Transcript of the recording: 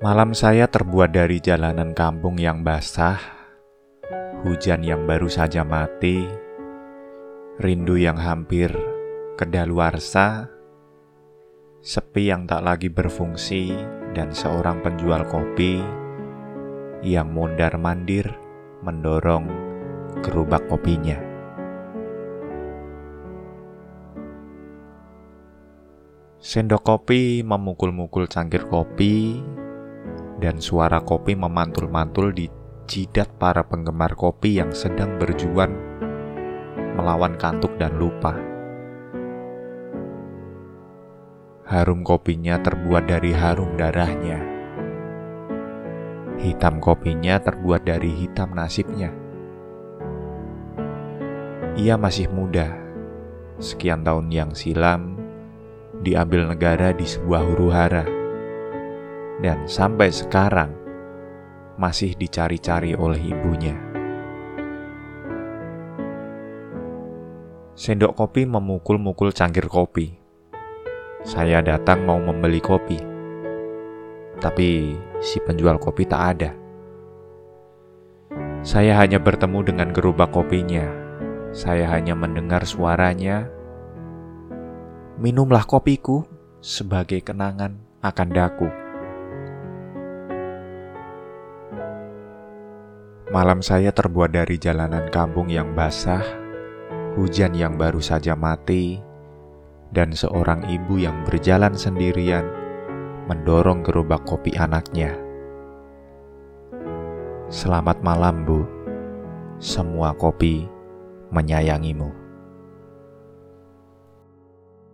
Malam saya terbuat dari jalanan kampung yang basah, hujan yang baru saja mati, rindu yang hampir kedaluarsa, sepi yang tak lagi berfungsi, dan seorang penjual kopi yang mondar-mandir mendorong gerobak kopinya. Sendok kopi memukul-mukul cangkir kopi, dan suara kopi memantul-mantul di jidat para penggemar kopi yang sedang berjuang melawan kantuk dan lupa. Harum kopinya terbuat dari harum darahnya. Hitam kopinya terbuat dari hitam nasibnya. Ia masih muda, sekian tahun yang silam diambil negara di sebuah huru hara dan sampai sekarang masih dicari-cari oleh ibunya. Sendok kopi memukul-mukul cangkir kopi. Saya datang mau membeli kopi, tapi si penjual kopi tak ada. Saya hanya bertemu dengan gerobak kopinya. Saya hanya mendengar suaranya. Minumlah kopiku sebagai kenangan akan daku. Malam saya terbuat dari jalanan kampung yang basah, hujan yang baru saja mati, dan seorang ibu yang berjalan sendirian mendorong gerobak kopi anaknya. Selamat malam, Bu. Semua kopi menyayangimu.